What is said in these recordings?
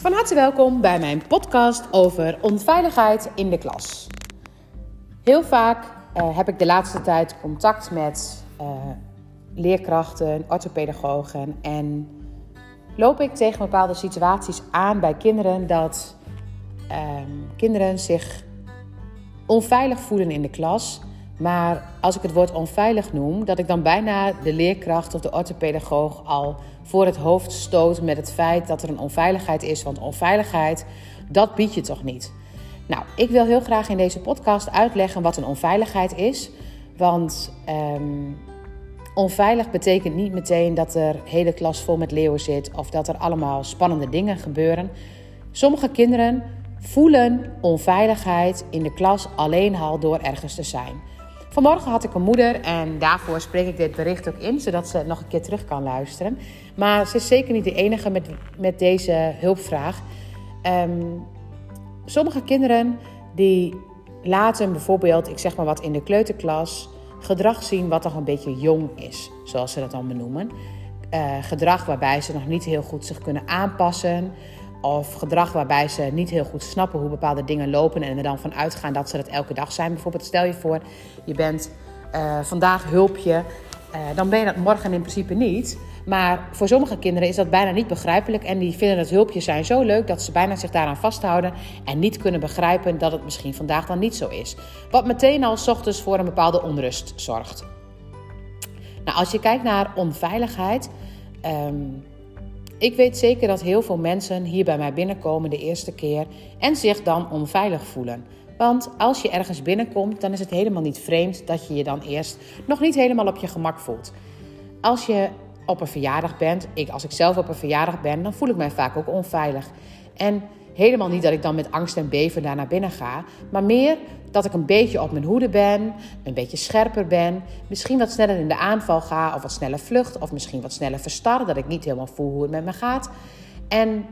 Van harte welkom bij mijn podcast over onveiligheid in de klas. Heel vaak uh, heb ik de laatste tijd contact met uh, leerkrachten, orthopedagogen en loop ik tegen bepaalde situaties aan bij kinderen dat uh, kinderen zich onveilig voelen in de klas. Maar als ik het woord onveilig noem, dat ik dan bijna de leerkracht of de orthopedagoog al voor het hoofd stoot met het feit dat er een onveiligheid is. Want onveiligheid, dat bied je toch niet. Nou, ik wil heel graag in deze podcast uitleggen wat een onveiligheid is. Want um, onveilig betekent niet meteen dat er hele klas vol met leeuwen zit of dat er allemaal spannende dingen gebeuren. Sommige kinderen voelen onveiligheid in de klas alleen al door ergens te zijn. Vanmorgen had ik een moeder en daarvoor spreek ik dit bericht ook in, zodat ze nog een keer terug kan luisteren. Maar ze is zeker niet de enige met, met deze hulpvraag. Um, sommige kinderen die laten bijvoorbeeld, ik zeg maar wat in de kleuterklas, gedrag zien wat nog een beetje jong is, zoals ze dat dan benoemen. Uh, gedrag waarbij ze nog niet heel goed zich kunnen aanpassen. Of gedrag waarbij ze niet heel goed snappen hoe bepaalde dingen lopen en er dan van uitgaan dat ze dat elke dag zijn. Bijvoorbeeld, stel je voor, je bent uh, vandaag hulpje, uh, dan ben je dat morgen in principe niet. Maar voor sommige kinderen is dat bijna niet begrijpelijk en die vinden het hulpje zijn zo leuk dat ze bijna zich daaraan vasthouden en niet kunnen begrijpen dat het misschien vandaag dan niet zo is. Wat meteen al ochtends voor een bepaalde onrust zorgt. Nou, als je kijkt naar onveiligheid. Um, ik weet zeker dat heel veel mensen hier bij mij binnenkomen de eerste keer en zich dan onveilig voelen. Want als je ergens binnenkomt, dan is het helemaal niet vreemd dat je je dan eerst nog niet helemaal op je gemak voelt. Als je op een verjaardag bent, ik, als ik zelf op een verjaardag ben, dan voel ik mij vaak ook onveilig. En helemaal niet dat ik dan met angst en beven daar naar binnen ga, maar meer dat ik een beetje op mijn hoede ben, een beetje scherper ben, misschien wat sneller in de aanval ga of wat sneller vlucht of misschien wat sneller verstar, dat ik niet helemaal voel hoe het met me gaat. En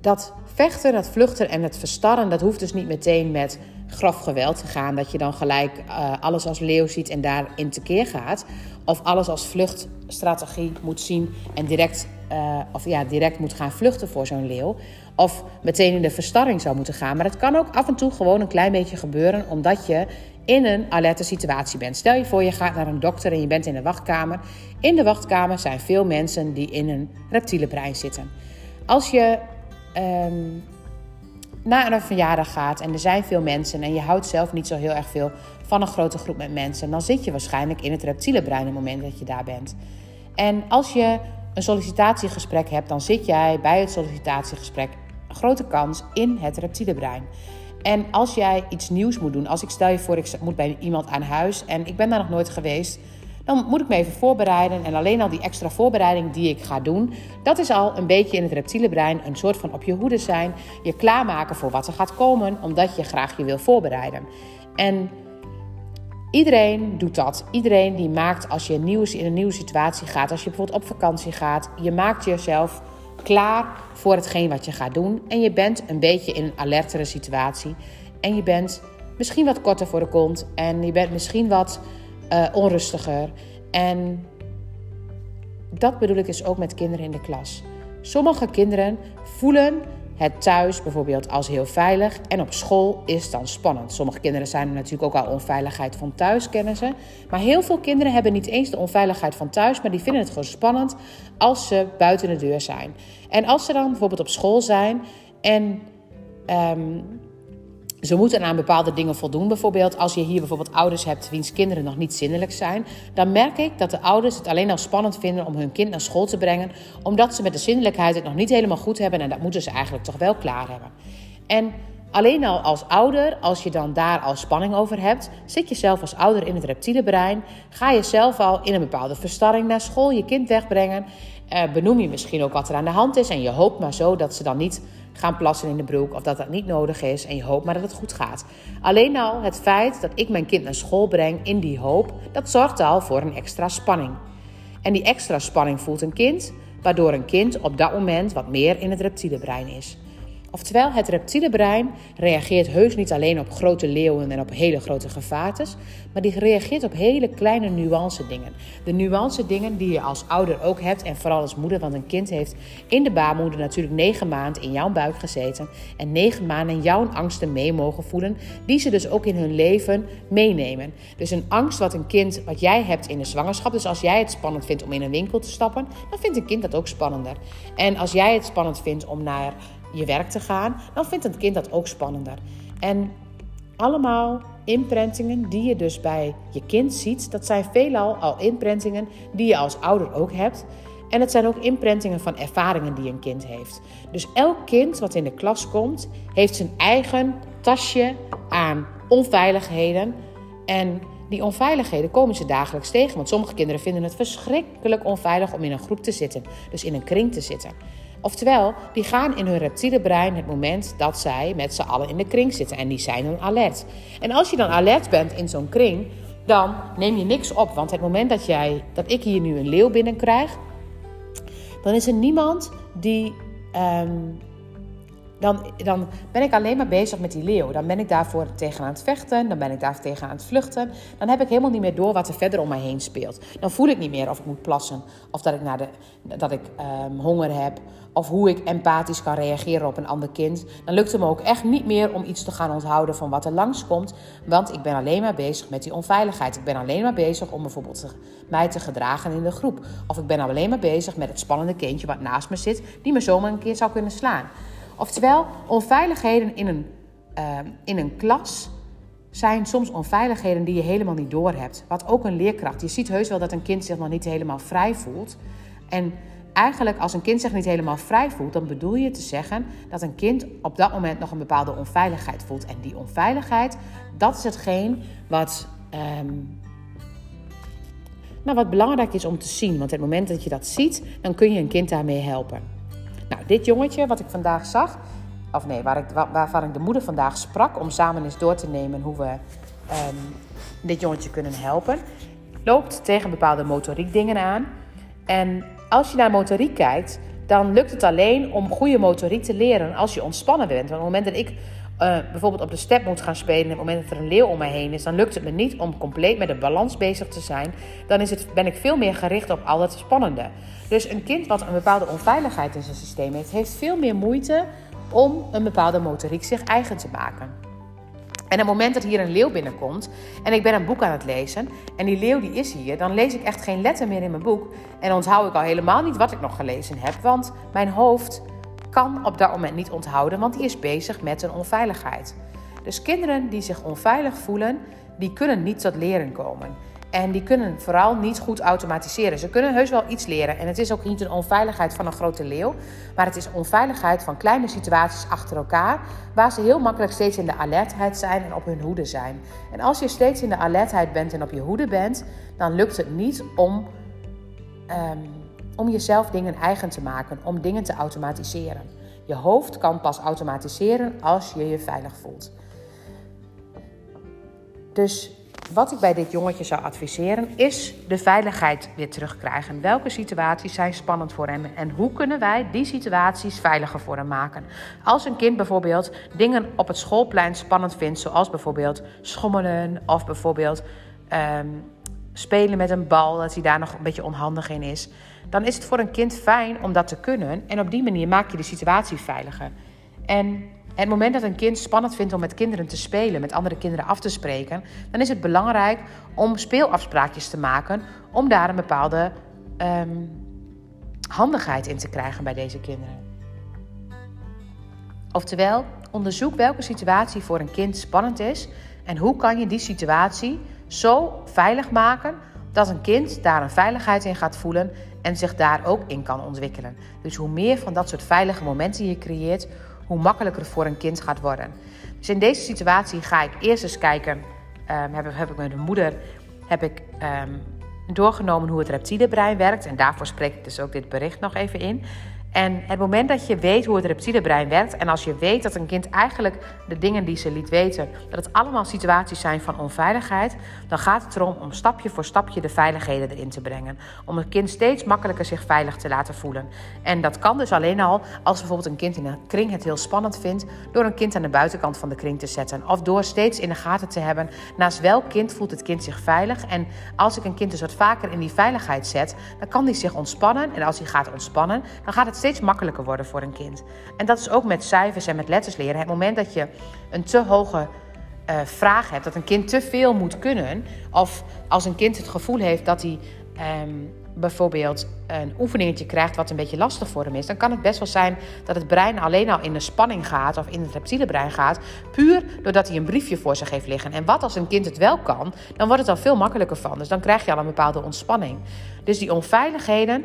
dat vechten, dat vluchten en het verstarren, dat hoeft dus niet meteen met grof geweld te gaan. Dat je dan gelijk uh, alles als leeuw ziet en daarin tekeer gaat. Of alles als vluchtstrategie moet zien en direct, uh, of ja, direct moet gaan vluchten voor zo'n leeuw. Of meteen in de verstarring zou moeten gaan. Maar het kan ook af en toe gewoon een klein beetje gebeuren, omdat je in een alerte situatie bent. Stel je voor, je gaat naar een dokter en je bent in de wachtkamer. In de wachtkamer zijn veel mensen die in een reptiele brein zitten. Als je um, naar een verjaardag gaat en er zijn veel mensen en je houdt zelf niet zo heel erg veel van een grote groep met mensen, dan zit je waarschijnlijk in het reptiele brein op het moment dat je daar bent. En als je een sollicitatiegesprek hebt, dan zit jij bij het sollicitatiegesprek een grote kans in het reptiele brein. En als jij iets nieuws moet doen, als ik stel je voor, ik moet bij iemand aan huis en ik ben daar nog nooit geweest, dan moet ik me even voorbereiden. En alleen al die extra voorbereiding die ik ga doen, dat is al een beetje in het reptiele brein een soort van op je hoede zijn. Je klaarmaken voor wat er gaat komen, omdat je graag je wil voorbereiden. En iedereen doet dat. Iedereen die maakt als je in een nieuwe situatie gaat, als je bijvoorbeeld op vakantie gaat, je maakt jezelf klaar voor hetgeen wat je gaat doen. En je bent een beetje in een alertere situatie. En je bent misschien wat korter voor de kont. En je bent misschien wat uh, onrustiger. En dat bedoel ik dus ook met kinderen in de klas. Sommige kinderen voelen het thuis bijvoorbeeld als heel veilig en op school is dan spannend. Sommige kinderen zijn er natuurlijk ook al onveiligheid van thuis, kennen ze. Maar heel veel kinderen hebben niet eens de onveiligheid van thuis, maar die vinden het gewoon spannend als ze buiten de deur zijn. En als ze dan bijvoorbeeld op school zijn en um, ze moeten aan bepaalde dingen voldoen. Bijvoorbeeld als je hier bijvoorbeeld ouders hebt wiens kinderen nog niet zindelijk zijn. Dan merk ik dat de ouders het alleen al spannend vinden om hun kind naar school te brengen. Omdat ze met de zindelijkheid het nog niet helemaal goed hebben. En dat moeten ze eigenlijk toch wel klaar hebben. En alleen al als ouder, als je dan daar al spanning over hebt. Zit je zelf als ouder in het reptiele brein. Ga je zelf al in een bepaalde verstarring naar school je kind wegbrengen. Uh, benoem je misschien ook wat er aan de hand is. En je hoopt maar zo dat ze dan niet gaan plassen in de broek of dat dat niet nodig is en je hoopt maar dat het goed gaat. Alleen al het feit dat ik mijn kind naar school breng in die hoop, dat zorgt al voor een extra spanning. En die extra spanning voelt een kind, waardoor een kind op dat moment wat meer in het reptiele brein is. Oftewel, het reptiele brein reageert heus niet alleen op grote leeuwen en op hele grote gevaartes, maar die reageert op hele kleine nuance dingen. De nuance dingen die je als ouder ook hebt en vooral als moeder, want een kind heeft in de baarmoeder natuurlijk negen maanden in jouw buik gezeten en negen maanden jouw angsten mee mogen voelen, die ze dus ook in hun leven meenemen. Dus een angst wat een kind, wat jij hebt in de zwangerschap, dus als jij het spannend vindt om in een winkel te stappen, dan vindt een kind dat ook spannender. En als jij het spannend vindt om naar je werk te gaan, dan vindt het kind dat ook spannender. En allemaal imprintingen die je dus bij je kind ziet, dat zijn veelal al imprintingen die je als ouder ook hebt. En het zijn ook imprintingen van ervaringen die een kind heeft. Dus elk kind wat in de klas komt, heeft zijn eigen tasje aan onveiligheden. En die onveiligheden komen ze dagelijks tegen. Want sommige kinderen vinden het verschrikkelijk onveilig om in een groep te zitten. Dus in een kring te zitten. Oftewel, die gaan in hun reptiele brein het moment dat zij met z'n allen in de kring zitten. En die zijn dan alert. En als je dan alert bent in zo'n kring, dan neem je niks op. Want het moment dat, jij, dat ik hier nu een leeuw binnenkrijg, dan is er niemand die ehm, dan, dan ben ik alleen maar bezig met die leeuw. Dan ben ik daarvoor tegen aan het vechten. Dan ben ik daar tegen aan het vluchten. Dan heb ik helemaal niet meer door wat er verder om mij heen speelt. Dan voel ik niet meer of ik moet plassen. Of dat ik, naar de, dat ik um, honger heb. Of hoe ik empathisch kan reageren op een ander kind. Dan lukt het me ook echt niet meer om iets te gaan onthouden van wat er langskomt. Want ik ben alleen maar bezig met die onveiligheid. Ik ben alleen maar bezig om bijvoorbeeld mij te gedragen in de groep. Of ik ben alleen maar bezig met het spannende kindje wat naast me zit. Die me zomaar een keer zou kunnen slaan. Oftewel, onveiligheden in een, uh, in een klas zijn soms onveiligheden die je helemaal niet doorhebt. Wat ook een leerkracht. Je ziet heus wel dat een kind zich nog niet helemaal vrij voelt. En eigenlijk als een kind zich niet helemaal vrij voelt, dan bedoel je te zeggen dat een kind op dat moment nog een bepaalde onveiligheid voelt. En die onveiligheid, dat is hetgeen wat, um, nou, wat belangrijk is om te zien. Want op het moment dat je dat ziet, dan kun je een kind daarmee helpen. Nou, dit jongetje wat ik vandaag zag, of nee, waar ik, waarvan ik de moeder vandaag sprak om samen eens door te nemen hoe we um, dit jongetje kunnen helpen, loopt tegen bepaalde motoriek dingen aan. En als je naar motoriek kijkt, dan lukt het alleen om goede motoriek te leren als je ontspannen bent. Want op het moment dat ik uh, bijvoorbeeld op de step moet gaan spelen... en op het moment dat er een leeuw om mij heen is... dan lukt het me niet om compleet met de balans bezig te zijn. Dan is het, ben ik veel meer gericht op al het spannende. Dus een kind wat een bepaalde onveiligheid in zijn systeem heeft... heeft veel meer moeite om een bepaalde motoriek zich eigen te maken. En op het moment dat hier een leeuw binnenkomt en ik ben een boek aan het lezen en die leeuw die is hier, dan lees ik echt geen letter meer in mijn boek en onthoud ik al helemaal niet wat ik nog gelezen heb, want mijn hoofd kan op dat moment niet onthouden, want die is bezig met een onveiligheid. Dus kinderen die zich onveilig voelen, die kunnen niet tot leren komen. En die kunnen vooral niet goed automatiseren. Ze kunnen heus wel iets leren. En het is ook niet een onveiligheid van een grote leeuw. Maar het is onveiligheid van kleine situaties achter elkaar. Waar ze heel makkelijk steeds in de alertheid zijn en op hun hoede zijn. En als je steeds in de alertheid bent en op je hoede bent, dan lukt het niet om um, om jezelf dingen eigen te maken, om dingen te automatiseren. Je hoofd kan pas automatiseren als je je veilig voelt. Dus wat ik bij dit jongetje zou adviseren is de veiligheid weer terugkrijgen. Welke situaties zijn spannend voor hem en hoe kunnen wij die situaties veiliger voor hem maken? Als een kind bijvoorbeeld dingen op het schoolplein spannend vindt, zoals bijvoorbeeld schommelen of bijvoorbeeld um, spelen met een bal, dat hij daar nog een beetje onhandig in is, dan is het voor een kind fijn om dat te kunnen. En op die manier maak je de situatie veiliger. En het moment dat een kind spannend vindt om met kinderen te spelen, met andere kinderen af te spreken, dan is het belangrijk om speelafspraakjes te maken om daar een bepaalde um, handigheid in te krijgen bij deze kinderen. Oftewel, onderzoek welke situatie voor een kind spannend is en hoe kan je die situatie zo veilig maken dat een kind daar een veiligheid in gaat voelen en zich daar ook in kan ontwikkelen. Dus hoe meer van dat soort veilige momenten je creëert, hoe makkelijker het voor een kind gaat worden. Dus in deze situatie ga ik eerst eens kijken, um, heb, heb, ik met de moeder heb ik, um, doorgenomen hoe het reptiele brein werkt. En daarvoor spreek ik dus ook dit bericht nog even in. En het moment dat je weet hoe het reptiele brein werkt en als je weet dat een kind eigenlijk de dingen die ze liet weten, dat het allemaal situaties zijn van onveiligheid, dan gaat het erom om stapje voor stapje de veiligheden erin te brengen. Om het kind steeds makkelijker zich veilig te laten voelen. En dat kan dus alleen al als bijvoorbeeld een kind in een kring het heel spannend vindt, door een kind aan de buitenkant van de kring te zetten. Of door steeds in de gaten te hebben, naast welk kind voelt het kind zich veilig. En als ik een kind dus wat vaker in die veiligheid zet, dan kan die zich ontspannen. En als hij gaat ontspannen, dan gaat het steeds makkelijker worden voor een kind. En dat is ook met cijfers en met letters leren. Het moment dat je een te hoge uh, vraag hebt, dat een kind te veel moet kunnen, of als een kind het gevoel heeft dat hij um, bijvoorbeeld een oefeningetje krijgt wat een beetje lastig voor hem is, dan kan het best wel zijn dat het brein alleen al in de spanning gaat of in het reptiele brein gaat, puur doordat hij een briefje voor zich heeft liggen. En wat als een kind het wel kan, dan wordt het al veel makkelijker van. Dus dan krijg je al een bepaalde ontspanning. Dus die onveiligheden,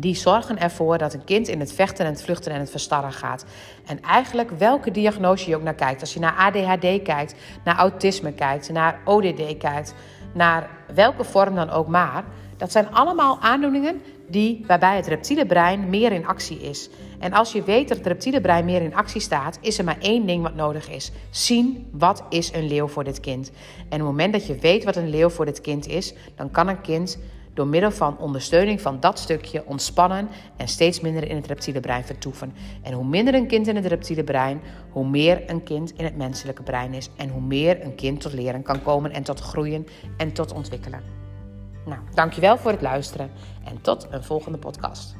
die zorgen ervoor dat een kind in het vechten en het vluchten en het verstarren gaat. En eigenlijk welke diagnose je ook naar kijkt, als je naar ADHD kijkt, naar autisme kijkt, naar ODD kijkt, naar welke vorm dan ook maar, dat zijn allemaal aandoeningen die, waarbij het reptiele brein meer in actie is. En als je weet dat het reptiele brein meer in actie staat, is er maar één ding wat nodig is. Zien wat is een leeuw voor dit kind. En op het moment dat je weet wat een leeuw voor dit kind is, dan kan een kind door middel van ondersteuning van dat stukje ontspannen en steeds minder in het reptiele brein vertoeven. En hoe minder een kind in het reptiele brein, hoe meer een kind in het menselijke brein is en hoe meer een kind tot leren kan komen en tot groeien en tot ontwikkelen. Nou, dankjewel voor het luisteren en tot een volgende podcast.